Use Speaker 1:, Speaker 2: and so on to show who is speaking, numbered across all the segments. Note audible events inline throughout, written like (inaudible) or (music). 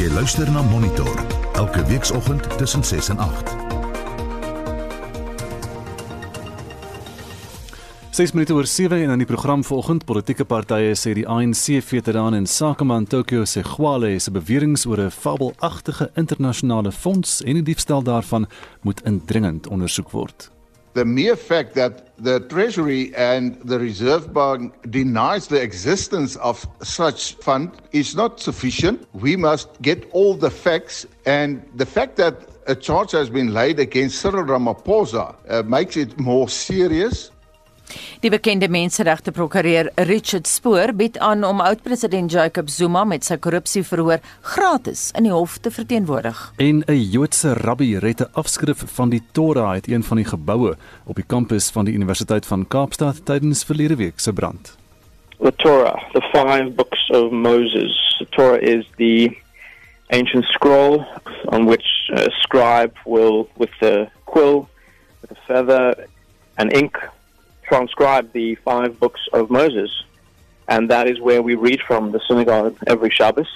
Speaker 1: Jy luister na Monitor elke weekoggend tussen 6 en 8.
Speaker 2: 6 minute oor 7 en aan die program vanoggend politieke partye sê die ANC veteraan en sakeman Tokyo Segwale se beweringe oor 'n fabelagtige internasionale fonds en die diefstal daarvan moet indringend ondersoek word.
Speaker 3: The mere fact that the Treasury and the Reserve Bank denies the existence of such fund is not sufficient. We must get all the facts and the fact that a charge has been laid against Cyril Ramaphosa uh, makes it more serious
Speaker 4: Die bekende menseregte prokureur Richard Spoor bied aan om oud-president Jacob Zuma met sy korrupsieverhoor gratis in die hof te verteenwoordig.
Speaker 2: En 'n Joodse rabbi red 'n afskrif van die Torah uit een van die geboue op die kampus van die Universiteit van Kaapstad tydens verlede week se brand.
Speaker 5: The Torah, the five books of Moses. The Torah is the ancient scroll on which a scribe will, with the quill, with a feather and ink, transcribe the five books of Moses. And that is where we read from the synagogue every Shabbos.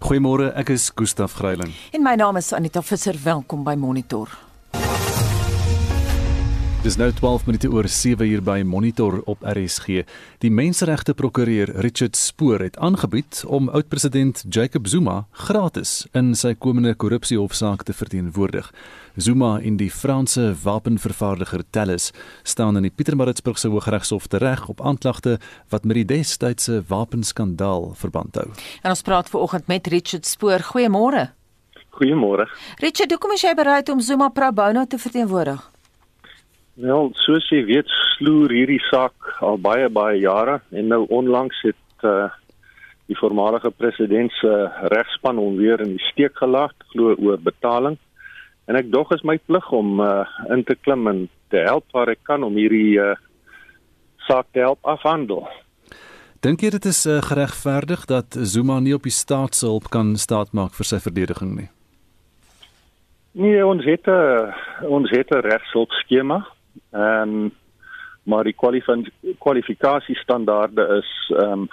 Speaker 2: Goeiemôre, ek is Gustaf Greiling.
Speaker 4: En my naam is Anita Visser. Welkom by Monitor.
Speaker 2: Dis nou 12 minute oor 7 uur by Monitor op RSG. Die menseregte prokureur Richard Spoor het aangebied om oud-president Jacob Zuma gratis in sy komende korrupsiehofsaak te verteenwoordig. Zuma en die Franse wapenvervaardiger Thales staan in die Pietermaritzburgse Hooggeregshof tereg op aanklagte wat met die destydse wapenskandaal verband hou.
Speaker 4: En ons praat vanoggend met Richard Spoor. Goeiemôre.
Speaker 5: Goeiemôre.
Speaker 4: Richard, hoekom is jy bereid om Zuma pro bono te verteenwoordig?
Speaker 5: Wel, soos jy weet, sloer hierdie saak al baie baie jare en nou onlangs het uh, die voormalige president se regspan hom weer in die steek gelaat glo oor betaling. En ek dog is my plig om uh, in te klim en te help waar ek kan om hierdie uh, saak te help afhandel.
Speaker 2: Dink jy dit is uh, geregverdig dat Zuma nie op die staat se hulp kan staatmaak vir sy verdediging nie?
Speaker 5: Nee, ons het 'n ons het 'n regshulp skema Ehm um, maar die kwalifikasiestandaarde is ehm um,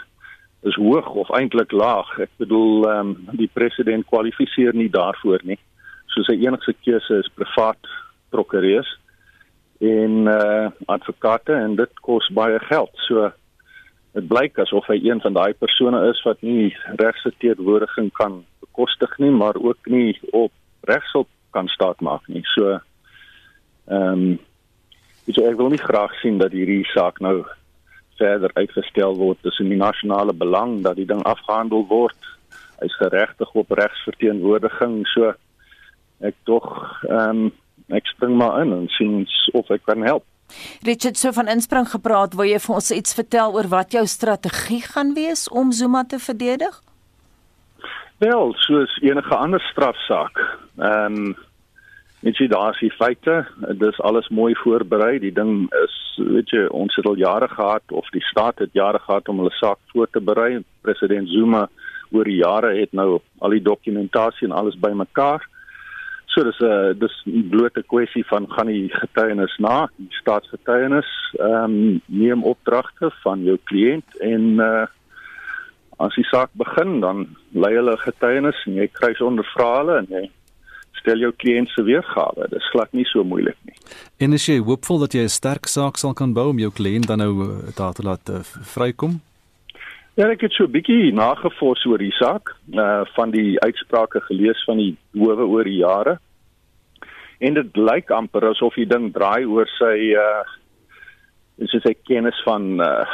Speaker 5: is hoog of eintlik laag. Ek bedoel ehm um, die president kwalifiseer nie daarvoor nie. So sy enigste keuse is privaat prokureurs en eh uh, advokate en dit kos baie geld. So dit blyk asof hy een van daai persone is wat nie regse teenwoordiging kan bekostig nie, maar ook nie op regshulp kan staatmaak nie. So ehm um, Weet jy, ek wil nie graag sien dat hierdie saak nou verder uitgestel word tussen die nasionale belang dat die ding afgehandel word. Hy's geregtig op regsverteenwoordiging, so ek tog ehm um, ek spring maar in en sien of ek kan help.
Speaker 4: Richard so van inspring gepraat, wil jy vir ons iets vertel oor wat jou strategie gaan wees om Zuma te verdedig?
Speaker 5: Wel, soos enige ander strafsaak. Ehm um, Net sien daar is die feite, dis alles mooi voorberei. Die ding is, weet jy, ons het al jare gehad of die staat het jare gehad om hulle saak voor te berei. President Zuma oor die jare het nou al die dokumentasie en alles bymekaar. So dis 'n uh, dis bloot 'n kwessie van gaan die getuienis na, die staatsgetuienis, ehm um, neem opdragte van jou kliënt en uh as die saak begin dan lê hulle getuienis en jy kry se ondervrae en jy stel jou kliënt se weergawe. Dit is glad nie so moeilik nie.
Speaker 2: En is jy hoopvol dat jy 'n sterk saak sal kan bou om jou kliënt dan nou eh, daar te laat uh, vrykom?
Speaker 5: Ja, ek het so 'n bietjie nagevors oor die saak, uh van die uitsprake gelees van die howe oor die jare. En dit lyk amper asof die ding draai oor sy uh is dit sy kennis van uh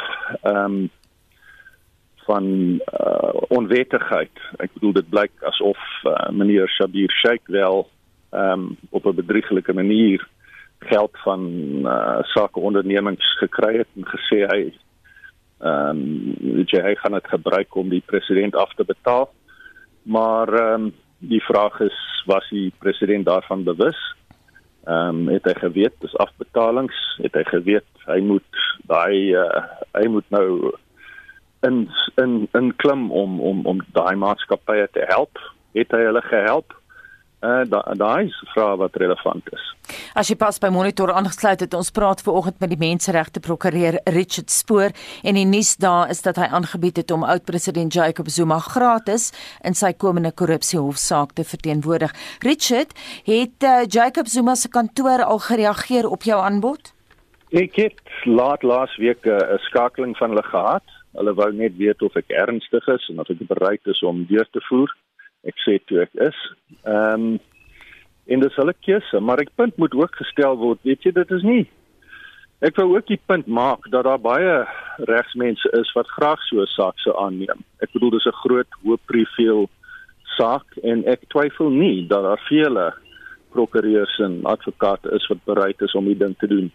Speaker 5: ehm um, van uh, onwettigheid. Ek bedoel dit blyk asof uh, meneer Shabir Sheikh wel um, op 'n bedrieglike manier geld van uh, sake ondernemings gekry het en gesê hy ehm um, hy gaan dit gebruik om die president af te betaal. Maar ehm um, die vraag is was die president daarvan bewus? Ehm um, het hy geweet dis afbetalings? Het hy geweet hy moet daai uh, hy moet nou in in in klim om om om daai maatskappye te help. Het hy hulle gehelp? Uh daai is 'n vraag wat relevant is.
Speaker 4: As jy pas by Monitor aangesluit het, ons praat vanoggend met die menseregte prokureur Richard Spoor en die nuus daar is dat hy aangebied het om oud-president Jacob Zuma gratis in sy komende korrupsiehofsaak te verteenwoordig. Richard, het uh, Jacob Zuma se kantoor al gereageer op jou aanbod?
Speaker 5: Ek het laat laas week 'n skakeling van hulle gehad. Hulle wou net weet of ek ernstig is en of ek bereid is om deur te voer ek sê toe ek is. Ehm um, en dis hulle keuse, maar ek punt moet ook gestel word, weet jy, dit is nie. Ek wou ook die punt maak dat daar baie regsmense is wat graag so 'n saak sou aanneem. Ek bedoel dis 'n groot hoë profiel saak en ek twyfel nie dat daar vele prokureurs en advokate is wat bereid is om die ding te doen.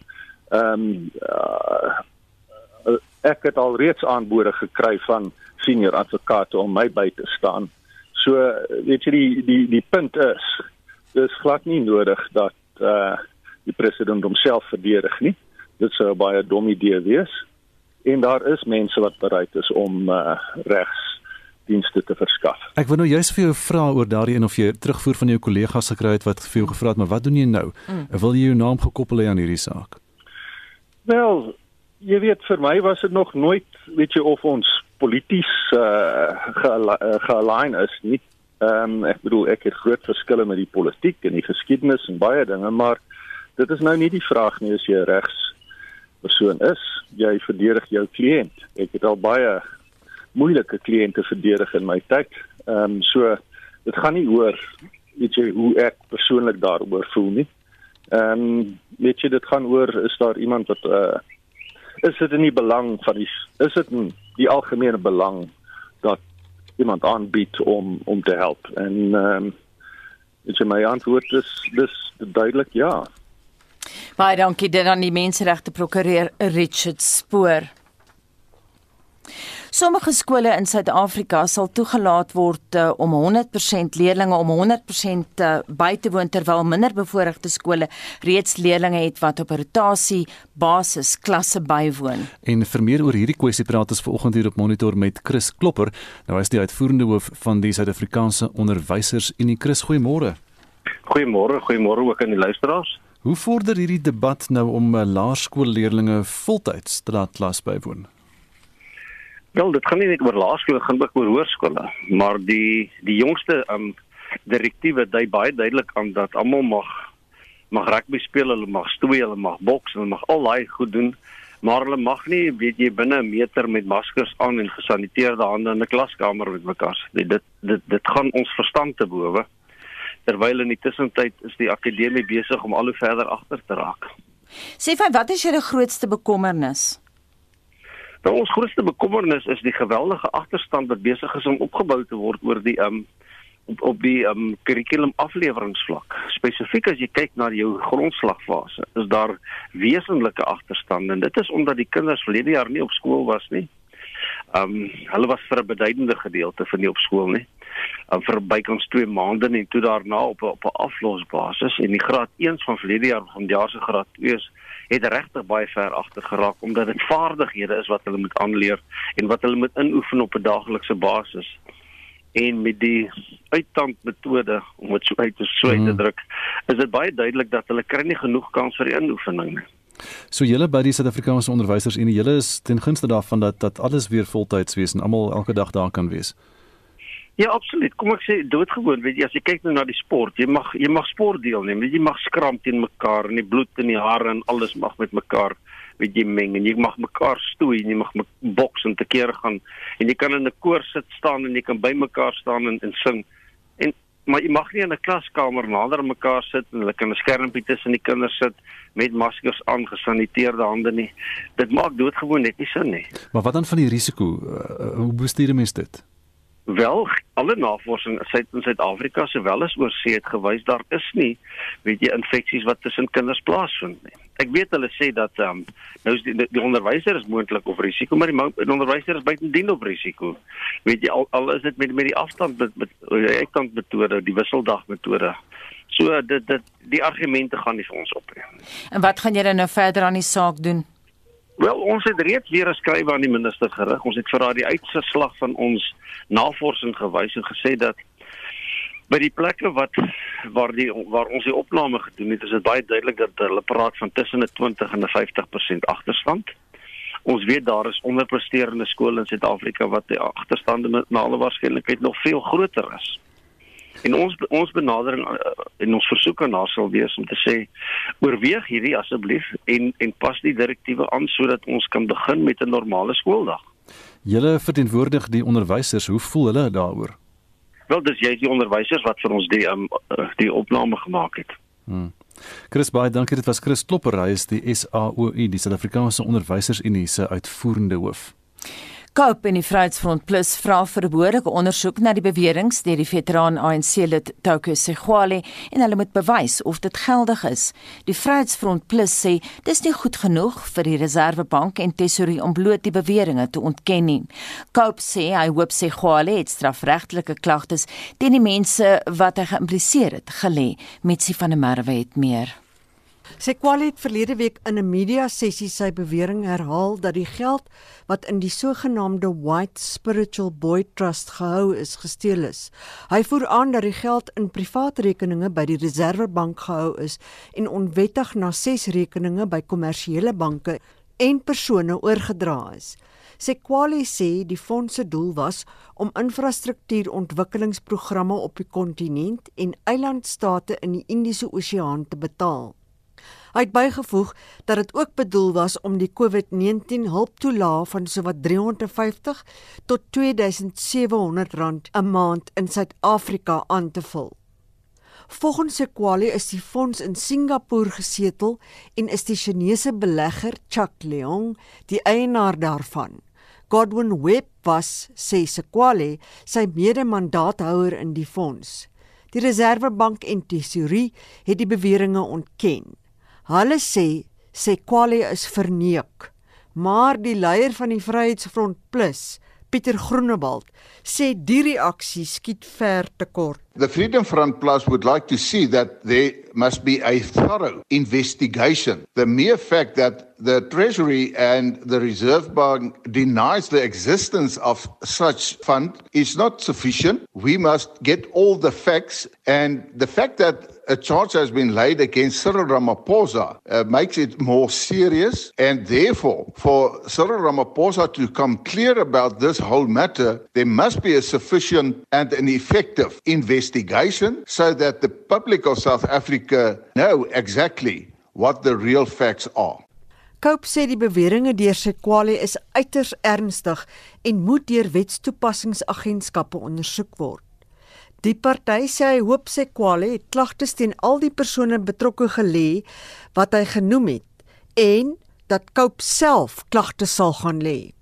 Speaker 5: Ehm um, uh, ek het al reeds aanbode gekry van senior advokate om my by te staan. So weet jy die die die punt is dis glad nie nodig dat eh uh, die president homself verdedig nie. Dit sou baie dom idee wees. En daar is mense wat bereid is om eh uh, regs dienste te verskaf.
Speaker 2: Ek wil nou juist vir jou vra oor daardie en of jy terugvoer van jou kollegas gekry het wat vir jou gevra het, maar wat doen jy nou? Mm. Wil jy jou naam gekoppel hê aan hierdie saak?
Speaker 5: Wel, jy weet vir my was dit nog nooit, weet jy of ons polities uh, ge-align is nie. Ehm um, ek bedoel ek het groot verskille met die politiek en die geskiedenis en baie dinge, maar dit is nou nie die vraag nie as jy regs persoon is, jy verdedig jou kliënt. Ek het al baie moeilike kliënte verdedig in my tyd. Ehm um, so dit gaan nie oor weet jy hoe ek persoonlik daaroor voel nie. Ehm um, weet jy dit gaan oor is daar iemand wat uh, is dit in die belang van die is dit in die algemene belang dat iemand aanbied om om te help en ehm um, is my antwoord is dis duidelik ja.
Speaker 4: Baie dankie dit aan die menseregte prokureur Richard Spoor. Sommige skole in Suid-Afrika sal toegelaat word uh, om 100% leerders om 100% uh, by te woon terwyl minderbevoorregte skole reeds leerders het wat op rotasie basis klasse bywoon.
Speaker 2: En vir meer oor hierdie kwessie praat ons vanoggend hier op Monitor met Chris Klopper. Nou is die uitvoerende hoof van die Suid-Afrikaanse Onderwysers Unie. Chris, goeiemôre.
Speaker 6: Goeiemôre, goeiemôre ook aan die luisteraars.
Speaker 2: Hoe vorder hierdie debat nou om uh, laerskoolleerders voltyds te laat klas bywoon?
Speaker 6: Wel, dit gaan nie net oor laerskole, dit gaan ook oor hoërskole, maar die die jongste um direktiewe dui baie duidelik aan dat almal mag mag rugby speel, hulle mag stoei, hulle mag boks, hulle mag al daai goed doen, maar hulle mag nie weet jy binne 'n meter met maskers aan en gesaniteerde hande in 'n klaskamer met mekaar sit. Dit dit dit gaan ons verstand te bowe. Terwyl in die tussentyd is die akademie besig om al hoe verder agter te raak.
Speaker 4: Sê vir wat is julle grootste bekommernis?
Speaker 6: Nou ons grootste bekommernis is die geweldige agterstand wat besig is om opgebou te word oor die um op op die um kurrikulum afleweringsvlak. Spesifiek as jy kyk na jou grondslagfase, is daar wesenlike agterstande en dit is omdat die kinders verlede jaar nie op skool was nie. Um hulle was vir 'n beduidende gedeelte van nie op skool nie. Um, vir bykans 2 maande en toe daarna op op 'n aflosbasis en die graad 1 van verlede jaar van jaar se graad 2 is het regtig baie ver agter geraak omdat dit vaardighede is wat hulle moet aanleer en wat hulle moet inoefen op 'n daaglikse basis. En met die uittandmetode om dit so uit te uit te mhm. druk, is dit baie duidelik dat hulle kry nie genoeg kans vir die inoefening nie.
Speaker 2: So julle by die Suid-Afrikaanse onderwysers en julle is ten gunste daarvan dat dat alles weer voltyds wees en almal elke dag daar kan wees.
Speaker 6: Ja, absoluut. Kom ek sê doodgewoon, weet jy, as jy kyk nou na die sport, jy mag jy mag sport deelneem. Jy mag skram teen mekaar en die bloed in die hare en alles mag met mekaar weet jy meng en jy mag mekaar stoei en jy mag boks en te kere gaan en jy kan in 'n koor sit staan en jy kan by mekaar staan en, en sing. En maar jy mag nie in 'n klaskamer nader aan mekaar sit en hulle kan 'n skermpie tussen die kinders sit met maskers aan, gesaniteerde hande nie. Dit maak doodgewoon net nie sin nie.
Speaker 2: Maar wat dan van die risiko? Uh, hoe bestuur mense dit?
Speaker 6: Wel, alle navorsing in Suid-Afrika sowel as oor see het gewys daar is nie, weet jy, infeksies wat tussen kinders plaasvind nie. Ek weet hulle sê dat ehm um, nou is die, die onderwyser is moontlik op risiko, maar die onderwyser is buitendien op risiko. Weet jy al, al is dit met met die afstand met met die ektantmetode, die wisseldagmetode. So dit dit die argumente gaan nie vir ons op nie.
Speaker 4: En wat gaan julle nou verder aan die saak doen?
Speaker 6: Wel, ons het reeds weer geskryf aan die minister gerig. Ons het vir haar die uitslag van ons navorsing gewys en gesê dat By die plekke wat waar die waar ons die opname gedoen het, is dit baie duidelik dat hulle praat van tussen 'n 20 en 'n 50% agterstand. Ons weet daar is onderpresterende skole in Suid-Afrika wat die agterstande met na alle waarskynlikheid nog veel groter is. En ons ons benadering uh, en ons versoek aan haar sal wees om te sê oorweeg hierdie asseblief en en pas die direktiewe aan sodat ons kan begin met 'n normale skooldag.
Speaker 2: Julle verteenwoordig die onderwysers, hoe voel hulle daaroor?
Speaker 6: Wel, dis jy die onderwysers wat vir ons die um, die opname gemaak het.
Speaker 2: Hmm. Chris baie dankie dit was Chris Klopper hy is die SAOU die Suid-Afrikaanse Onderwysersunie se uitvoerende hoof.
Speaker 4: Cope en die Vryheidsfront Plus vra vir 'n behoorlike ondersoek na die beweringe deur die veteraan ANC lid Toko Segwale en hulle moet bewys of dit geldig is. Die Vryheidsfront Plus sê dis nie goed genoeg vir die Reserwebank en Tesorie om bloot die beweringe te ontken nie. Cope sê hy hoop Segwale het strafregtelike klagtes teen die mense wat hy geïmpliseer het gelê met sy van der Merwe het meer.
Speaker 7: Sekwali het verlede week in 'n media sessie sy bewering herhaal dat die geld wat in die sogenaamde White Spiritual Boy Trust gehou is, gesteel is. Hy voer aan dat die geld in private rekeninge by die Reserwebank gehou is en onwettig na ses rekeninge by kommersiële banke en persone oorgedra is. Sekwali sê die fonds se doel was om infrastruktuurontwikkelingsprogramme op die kontinent en eilandstate in die Indiese Oseaan te betaal. Hy het bygevoeg dat dit ook bedoel was om die COVID-19 hulptoelaag van sowat 350 tot 2700 rand 'n maand in Suid-Afrika aan te vul. Volgens Sequali is die fonds in Singapore gesetel en is die Chinese belegger Chuck Leong die eienaar daarvan. Godwin Webb was sê Sequali sy mede-mandaathouer in die fonds. Die Reserwebank en Tesorie het die beweringe ontken. Hulle sê Kwali is verneek. Maar die leier van die Vryheidsfront Plus, Pieter Groenewald, sê die reaksie skiet ver te kort.
Speaker 3: The Freedom Front Plus would like to see that there must be a thorough investigation. The mere fact that the Treasury and the Reserve Bank denies the existence of such fund is not sufficient. We must get all the facts and the fact that a charge has been laid against Cyril Ramaphosa uh, makes it more serious and therefore for Cyril Ramaphosa to come clear about this whole matter there must be a sufficient and an effective investigation so that the public of South Africa know exactly what the real facts are.
Speaker 7: Cope sê die beweringe deur Sekwale is uiters ernstig en moet deur wetstoepassingsagentskappe ondersoek word. Die party sê hy hoop Sekwale het klagtes teen al die persone betrokke gelê wat hy genoem het en dat Cope self klagtes sal gaan lê.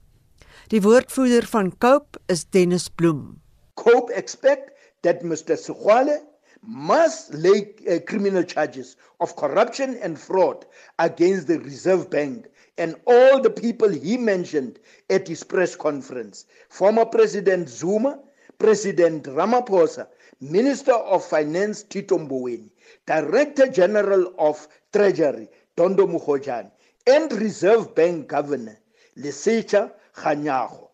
Speaker 7: Die woordvoerder van Cope is Dennis Bloem.
Speaker 8: Cope expect that Mr. Sekwale must lay uh, criminal charges of corruption and fraud against the Reserve Bank and all the people he mentioned at his press conference. Former President Zuma, President Ramaphosa, Minister of Finance Tito Mboweni, Director General of Treasury Dondo Mukhojane, and Reserve Bank Governor Lesecha Khanyago.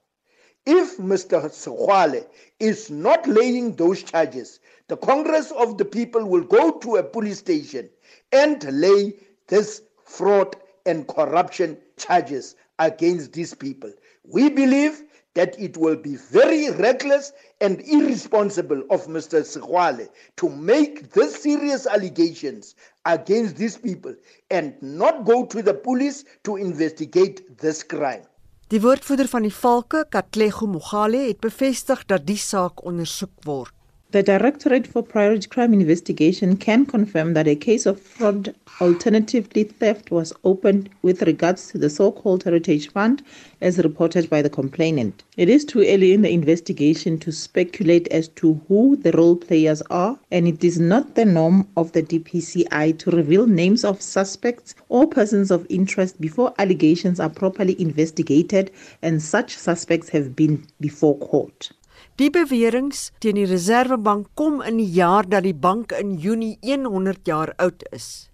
Speaker 8: If Mr. Sekwale is not laying those charges, the Congress of the People will go to a police station and lay this fraud and corruption charges against these people. We believe that it will be very reckless and irresponsible of Mr. Sekwale to make these serious allegations against these people and not go to the police to investigate this crime.
Speaker 7: Die woordvoerder van die Valke, Katlego Mogale, het bevestig dat die saak ondersoek word.
Speaker 9: The Directorate for Priority Crime Investigation can confirm that a case of fraud, alternatively theft, was opened with regards to the so called Heritage Fund, as reported by the complainant. It is too early in the investigation to speculate as to who the role players are, and it is not the norm of the DPCI to reveal names of suspects or persons of interest before allegations are properly investigated and such suspects have been before court.
Speaker 7: Die beweringe teen die Reserwebank kom in die jaar dat die bank in Junie 100 jaar oud is.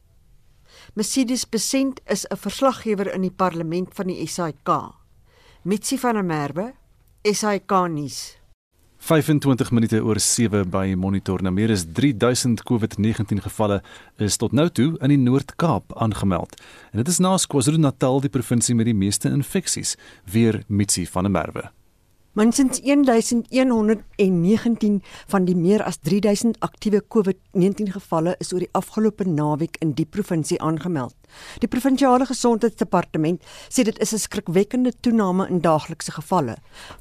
Speaker 7: Mercedes Besent is 'n verslaggewer in die parlement van die SAIK. Mitsi van der Merwe, SAIK nuus.
Speaker 2: 25 minute oor 7 by Monitor. Nou meer as 3000 COVID-19 gevalle is tot nou toe in die Noord-Kaap aangemeld. En dit is na KwaZulu-Natal die provinsie met die meeste infeksies, weer Mitsi van der Merwe.
Speaker 7: Minstens 1119 van die meer as 3000 aktiewe COVID-19 gevalle is oor die afgelope naweek in die provinsie aangemeld. Die provinsiale gesondheidsdepartement sê dit is 'n skrikwekkende toename in daaglikse gevalle.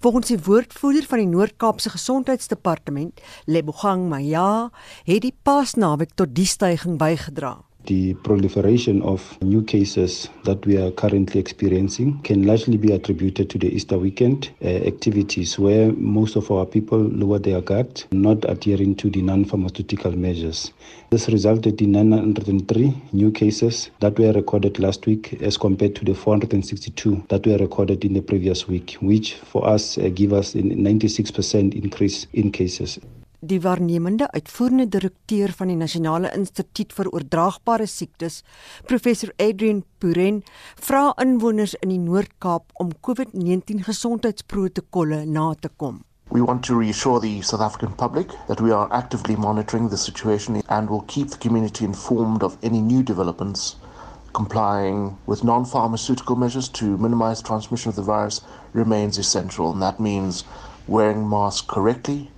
Speaker 7: Volgens die woordvoerder van die Noord-Kaapse Gesondheidsdepartement, Lebogang Maya, het die paasnaweek tot die stygings bygedra.
Speaker 10: The proliferation of new cases that we are currently experiencing can largely be attributed to the Easter weekend uh, activities where most of our people lower their guard, not adhering to the non pharmaceutical measures. This resulted in 903 new cases that were recorded last week as compared to the 462 that were recorded in the previous week, which for us uh, give us a 96% increase in cases.
Speaker 7: Die waarnemende uitvoerende direkteur van die Nasionale Instituut vir Oordraagbare Siektes, professor Adrian Puren, vra inwoners in die Noord-Kaap om COVID-19 gesondheidsprotokolle na te kom.
Speaker 11: We want to reassure the South African public that we are actively monitoring the situation and will keep the community informed of any new developments. Complying with non pharmaceutical measures to minimize transmission of the virus remains essential, and that means wearing masks correctly,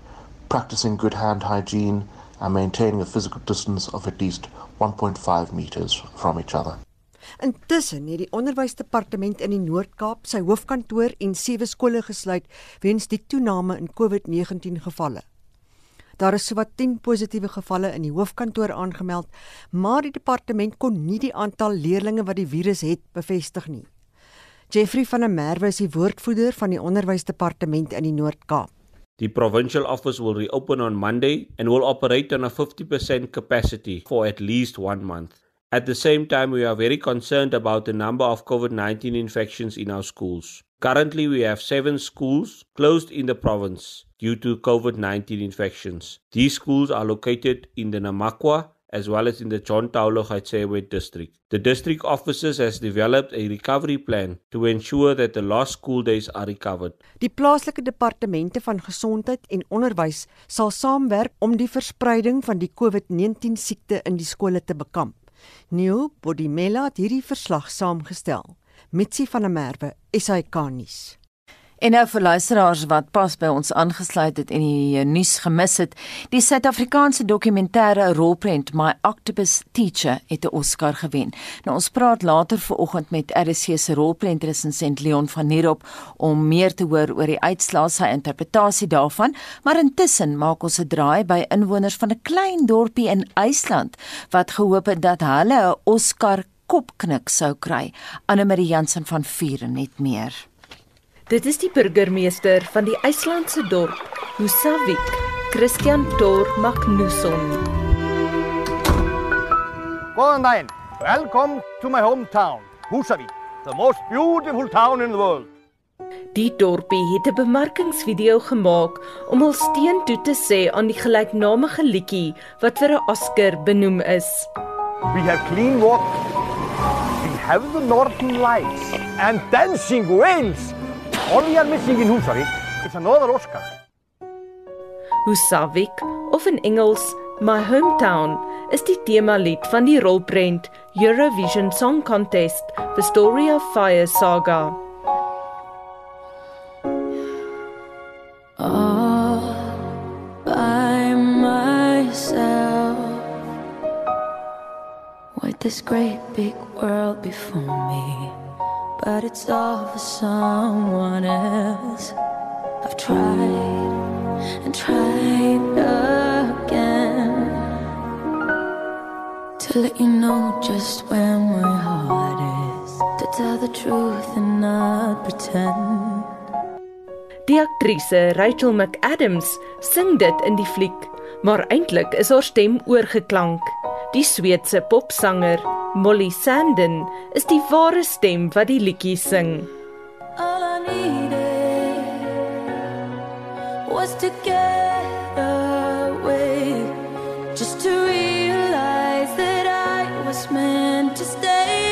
Speaker 11: practicing good hand hygiene, and maintaining a physical distance of at least 1.5 meters from each other.
Speaker 7: Intussen het die onderwysdepartement in die Noord-Kaap sy hoofkantoor en sewe skole gesluit weens die toename in COVID-19 gevalle. Daar is sowat 10 positiewe gevalle in die hoofkantoor aangemeld, maar die departement kon nie die aantal leerders wat die virus het bevestig nie. Jeffrey van der Merwe is die woordvoerder van die onderwysdepartement in die Noord-Kaap.
Speaker 12: The provincial office will reopen on Monday and will operate on a 50% capacity for at least one month. At the same time, we are very concerned about the number of COVID 19 infections in our schools. Currently, we have seven schools closed in the province due to COVID 19 infections. These schools are located in the Namakwa, as well as in the John Taulo Gaitsewe district. The district offices has developed a recovery plan to ensure that the lost school days are recovered.
Speaker 7: Die plaaslike departemente van gesondheid en onderwys sal saamwerk om die verspreiding van die COVID-19 siekte in die skole te bekamp. Neil Bodimela het hierdie verslag saamgestel. Mitsi van der Merwe, SAK nuus.
Speaker 4: En nou vir luisteraars wat pas by ons aangesluit het en die nuus gemis het, die Suid-Afrikaanse dokumentêre rolprent My Octopus Teacher het 'n Oscar gewen. Nou ons praat later vanoggend met RC se rolprentresensent Leon van Nierop om meer te hoor oor die uitslae sy interpretasie daarvan, maar intussen maak ons 'n draai by inwoners van 'n klein dorpie in IJsland wat gehoop het dat hulle 'n Oscar kopknik sou kry. Anne Marie Jansen van Vuren net meer.
Speaker 13: Dit is die burgemeester van die IJslandse dorp Husavik, Christian Tor Magnusson.
Speaker 14: Góðan daginn. Welcome to my hometown, Husavik, the most beautiful town in the world.
Speaker 13: Die dorpie het 'n bemarkingsvideo gemaak om hul steun toe te sê aan die gelyknamige liedjie wat vir 'n Oscar benoem is.
Speaker 14: We have clean water. We have the northern lights and dancing whales. All are missing in Husavik is another Oscar.
Speaker 13: Husavik, of in Engels My Hometown, is die tema lied van die rolprent Eurovision Song Contest: The Story of Fire Saga.
Speaker 15: All by myself with this great big world before me but it's all for someone else. I've tried and tried again to let you know just where my heart is, to tell the truth and not pretend.
Speaker 13: Die aktrise Rachel McAdams sing dit in die fliek, maar eintlik is haar stem oorgeklank. Die Sweedse popsanger Molly Sanden is die ware stem wat die liedjie sing.
Speaker 15: All I needed was to get away just to realize that I was meant to stay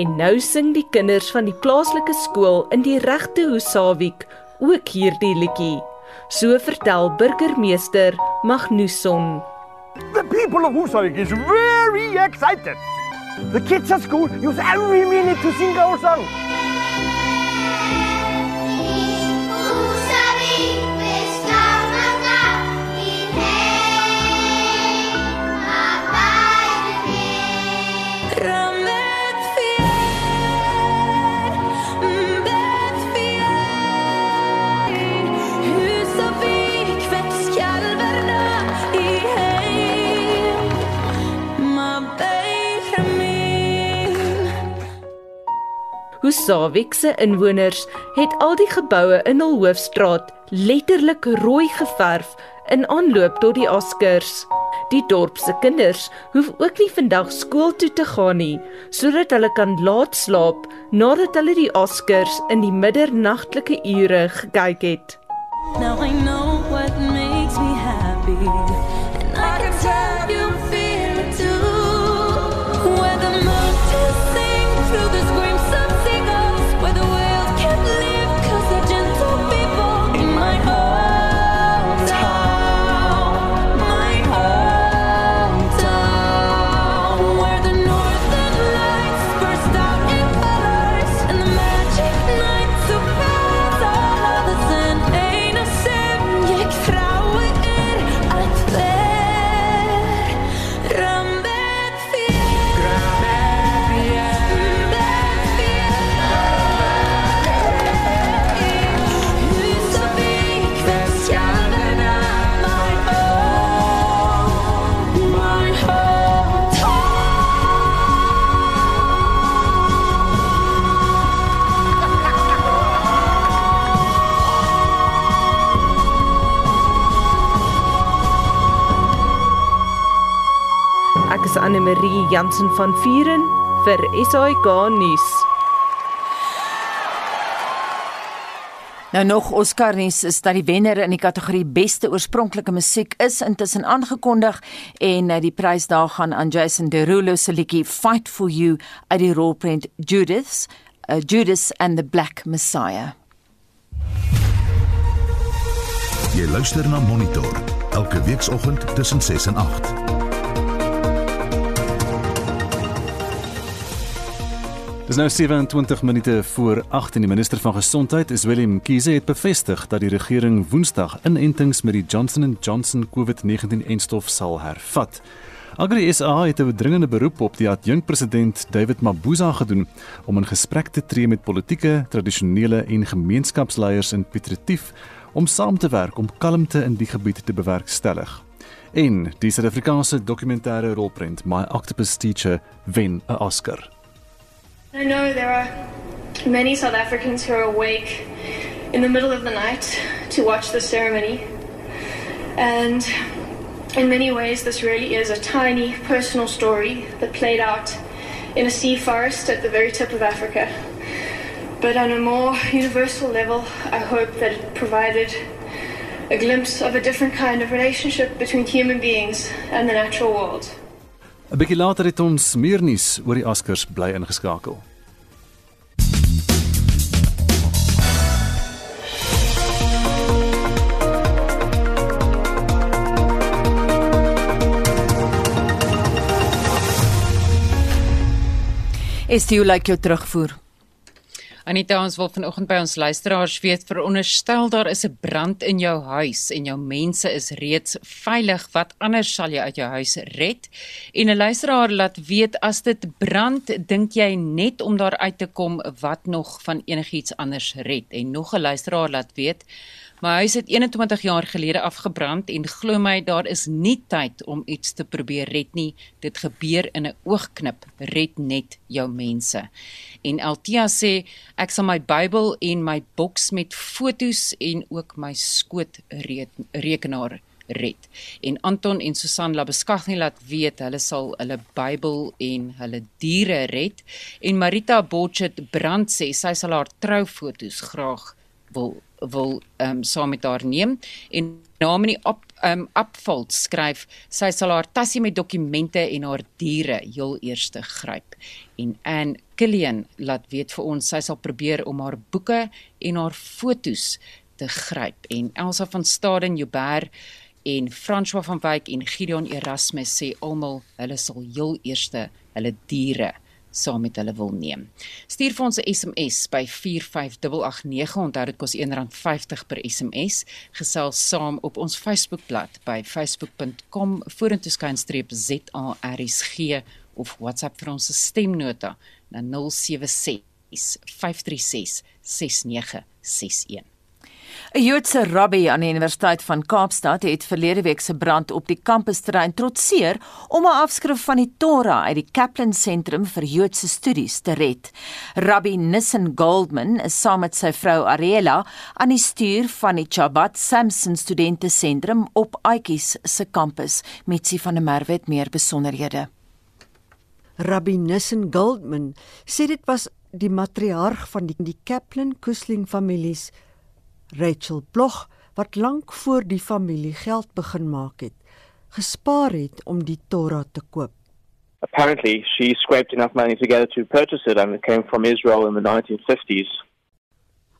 Speaker 13: En nou sing die kinders van die plaaslike skool in die regte Husavik ook hierdie liedjie. So vertel burgemeester Magnuson.
Speaker 14: The people of Husavik is very excited. The kids at school use every minute to sing our song.
Speaker 13: Husavik se inwoners het al die geboue in hul hoofstraat letterlik rooi geverf in aanloop tot die Oscars. Die dorp se kinders hoef ook nie vandag skool toe te gaan nie, sodat hulle kan laat slaap nadat hulle die Oscars in die middernagtelike ure gekyk het.
Speaker 15: Now I know
Speaker 13: Ek is Anne Marie Jansen van Vuren vir SAK nuus.
Speaker 4: Nou nog Oscar nuus is dat die wenner in die kategorie beste oorspronklike musiek is intussen aangekondig en eh, die prys daar gaan aan Jason Derulo se liedjie Fight for You uit die rolprent Judas, uh, Judas and the Black Messiah.
Speaker 1: Jy luister na Monitor elke weekoggend tussen 6 en 8.
Speaker 2: Dis nou 27 minute voor 8 en die minister van gesondheid, Willem Kiese het bevestig dat die regering Woensdag inentings met die Johnson & Johnson COVID-19-enstof sal hervat. Agri SA het 'n dringende beroep op die adjunkpresident David Mabuza gedoen om in gesprek te tree met politieke, tradisionele en gemeenskapsleiers in Piet Retief om saam te werk om kalmte in die gebied te bewerkstellig. En die Suid-Afrikaanse dokumentêre rolprent My Octopus Teacher wen 'n Oscar.
Speaker 16: I know there are many South Africans who are awake in the middle of the night to watch the ceremony. And in many ways, this really is a tiny personal story that played out in a sea forest at the very tip of Africa. But on a more universal level, I hope that it provided a glimpse of a different kind of relationship between human beings and the natural world.
Speaker 2: 'n Bietjie later het ons meer nuus oor die Oscars bly ingeskakel.
Speaker 4: Estie, hoe lyk jou terugvoer?
Speaker 17: Anita ons wil vanoggend by ons luisteraars weet veronderstel daar is 'n brand in jou huis en jou mense is reeds veilig wat anders sal jy uit jou huis red? En 'n luisteraar laat weet as dit brand dink jy net om daar uit te kom wat nog van enigiets anders red? En nog 'n luisteraar laat weet My huis het 21 jaar gelede afgebrand en glo my daar is nie tyd om iets te probeer red nie. Dit gebeur in 'n oogknip. Red net jou mense. En Altia sê ek sal my Bybel en my boks met fotos en ook my skoot rekenaar red. En Anton en Susan Labeskagni laat weet hulle sal hulle Bybel en hulle diere red. En Marita Botchet brand sê sy sal haar troufoto's graag wil wil ehm um, saam met haar neem en naam in die op ehm um, opvul skryf sy sal haar tassie met dokumente en haar diere heel eerste gryp. En Ann Killian laat weet vir ons sy sal probeer om haar boeke en haar fotos te gryp. En Elsa van Staden Joubert en François van Wyk en Gideon Erasmus sê almal hulle sal heel eerste hulle diere saam met hulle wil neem. Stuur vir ons 'n SMS by 45889. Onthou dit kos R1.50 per SMS. Gesels saam op ons Facebookblad by facebook.com vorentoeskynstreep ZARSG of WhatsApp vir ons stemnota na 076 536 6961.
Speaker 4: 'n Joodse rabbi aan die Universiteit van Kaapstad het verlede week se brand op die kampusterrein trotseer om 'n afskrif van die Torah uit die Kaplan Sentrum vir Joodse Studies te red. Rabbi Nissen Goldman is saam met sy vrou Ariela aan die stuur van die Chabad Samson Studente Sentrum op Aatjies se kampus. Mitsi van der Merwe het meer besonderhede.
Speaker 7: Rabbi Nissen Goldman sê dit was die matriarg van die, die Kaplan Kusling families Rachel Bloch wat lank voor die familie geld begin maak het, gespaar het om die Torah te koop.
Speaker 18: Apparently, she scraped enough money together to purchase it, and it came from Israel in the 1950s.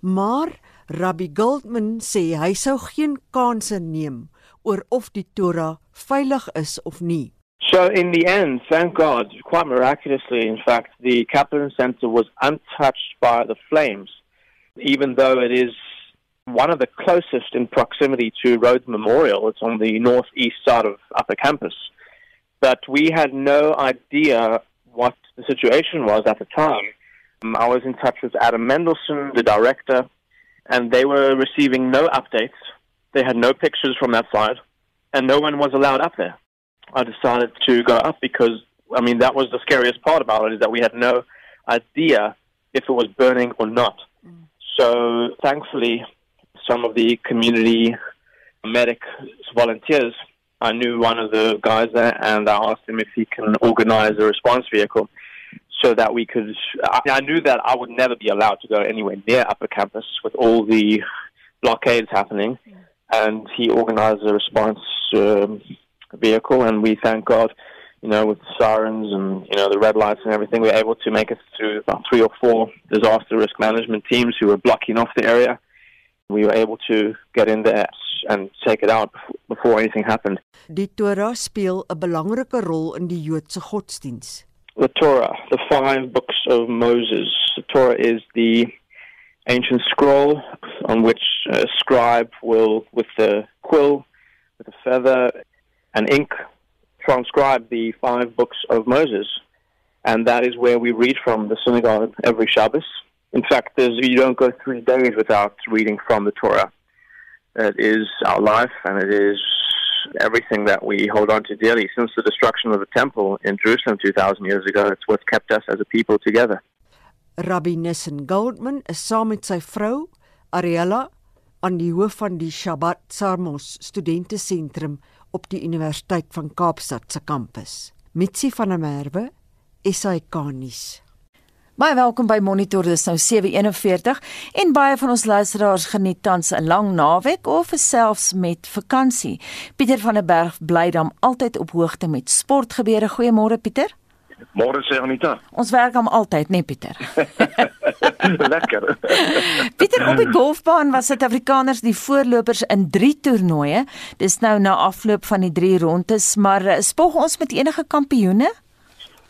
Speaker 7: Maar Rabbi Goldman sê hy sou geen kanse neem oor of die Torah veilig is of nie.
Speaker 18: So, in the end, thank God, quite miraculously, in fact, the Kaplan Center was untouched by the flames, even though it is one of the closest in proximity to Rhodes Memorial. It's on the northeast side of Upper Campus. But we had no idea what the situation was at the time. Um, I was in touch with Adam Mendelsohn, the director, and they were receiving no updates. They had no pictures from that side, and no one was allowed up there. I decided to go up because, I mean, that was the scariest part about it, is that we had no idea if it was burning or not. So thankfully, some of the community medic volunteers. I knew one of the guys there, and I asked him if he can organize a response vehicle so that we could. I, I knew that I would never be allowed to go anywhere near Upper Campus with all the blockades happening, and he organized a response um, vehicle, and we thank God. You know, with sirens and you know the red lights and everything, we were able to make it through about three or four disaster risk management teams who were blocking off the area we were able to get in there and take it out before anything happened.
Speaker 7: Die Torah speel 'n belangrike rol in die Joodse godsdiens.
Speaker 18: The Torah, the five books of Moses. The Torah is the ancient scroll on which a scribe will, with a quill, with a feather, and ink, transcribe the five books of Moses. And that is where we read from the synagogue every Shabbos. In fact, there's, you don't go three days without reading from the Torah. It is our life and it is everything that we hold on to dearly. Since the destruction of the temple in Jerusalem 2,000 years ago, it's what's kept us as a people together.
Speaker 7: Rabbi Nissen Goldman is saam met sy vrou, Ariella, aan die hoof van die Shabbat Samos Studente Sentrum op die Universiteit van Kaapstad se kampus. Mitsi van der Merwe, SAK nuus.
Speaker 4: Baie welkom by Monitor dis nou 7:41 en baie van ons luisteraars geniet tans 'n lang naweek of selfs met vakansie. Pieter van der Berg bly dan altyd op hoogte met sportgebeure. Goeiemôre Pieter.
Speaker 19: Môre sê Anita.
Speaker 4: Ons werk hom altyd, né nee, Pieter? (laughs)
Speaker 19: Lekker. (laughs)
Speaker 4: Pieter op die golfbaan was Suid-Afrikaners die voorlopers in 3 toernooie. Dis nou na afloop van die 3 rondes, maar eh, spog ons met enige kampioene?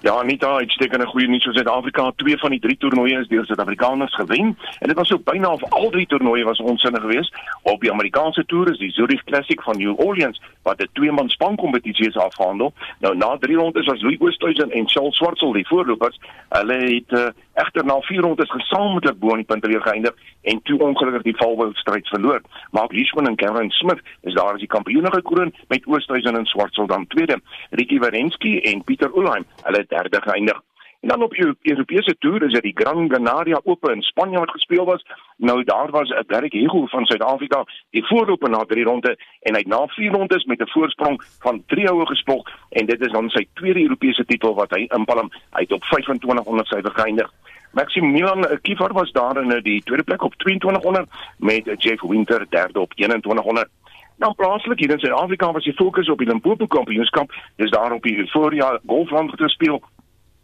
Speaker 19: Ja, Anita, uitstekende goeie nuus vir Suid-Afrika. Twee van die drie toernooie is deur Suid-Afrikaners gewen en dit was so byna of al drie toernooie was onsinnig geweest. Op die Amerikaanse toer is die Zurich Classic van New Orleans wat 'n twee-man span kompetisie is afgehandel. Nou na drie rondes was Louis Oosthuizen en Charles Schwartzel die voorlopers. Hulle het uh, egter na vier rondes gesamentlik bo die punte weer geëindig en toe ongelukkig die valwildstryd verloor. Mark Leishman en Cameron Smith is daar as die kampioene gekroon met Oosthuizen en Schwartzel dan tweede. Ricky Werensky en Pieter Ulheim, hulle derde geëindig. En dan op die Europese toer is dit die Gran Canaria Ope in Spanje wat gespeel was. Nou daar was 'n Derek Hego van Suid-Afrika, die voorloper na drie ronde en hy het na vier rondes met 'n voorsprong van 3 houe gespog en dit is dan sy tweede Europese titel wat hy inpalm. Hy het op 2500 syfer geëindig. Maximilian Kiefer was daar in die tweede plek op 2200 met Jeff Winter derde op 2100. Dan plaaslik hier in Suid-Afrika was die fokus op die Limpopo Kampioenskap. Dis daar op die voorjaar golfland gespeel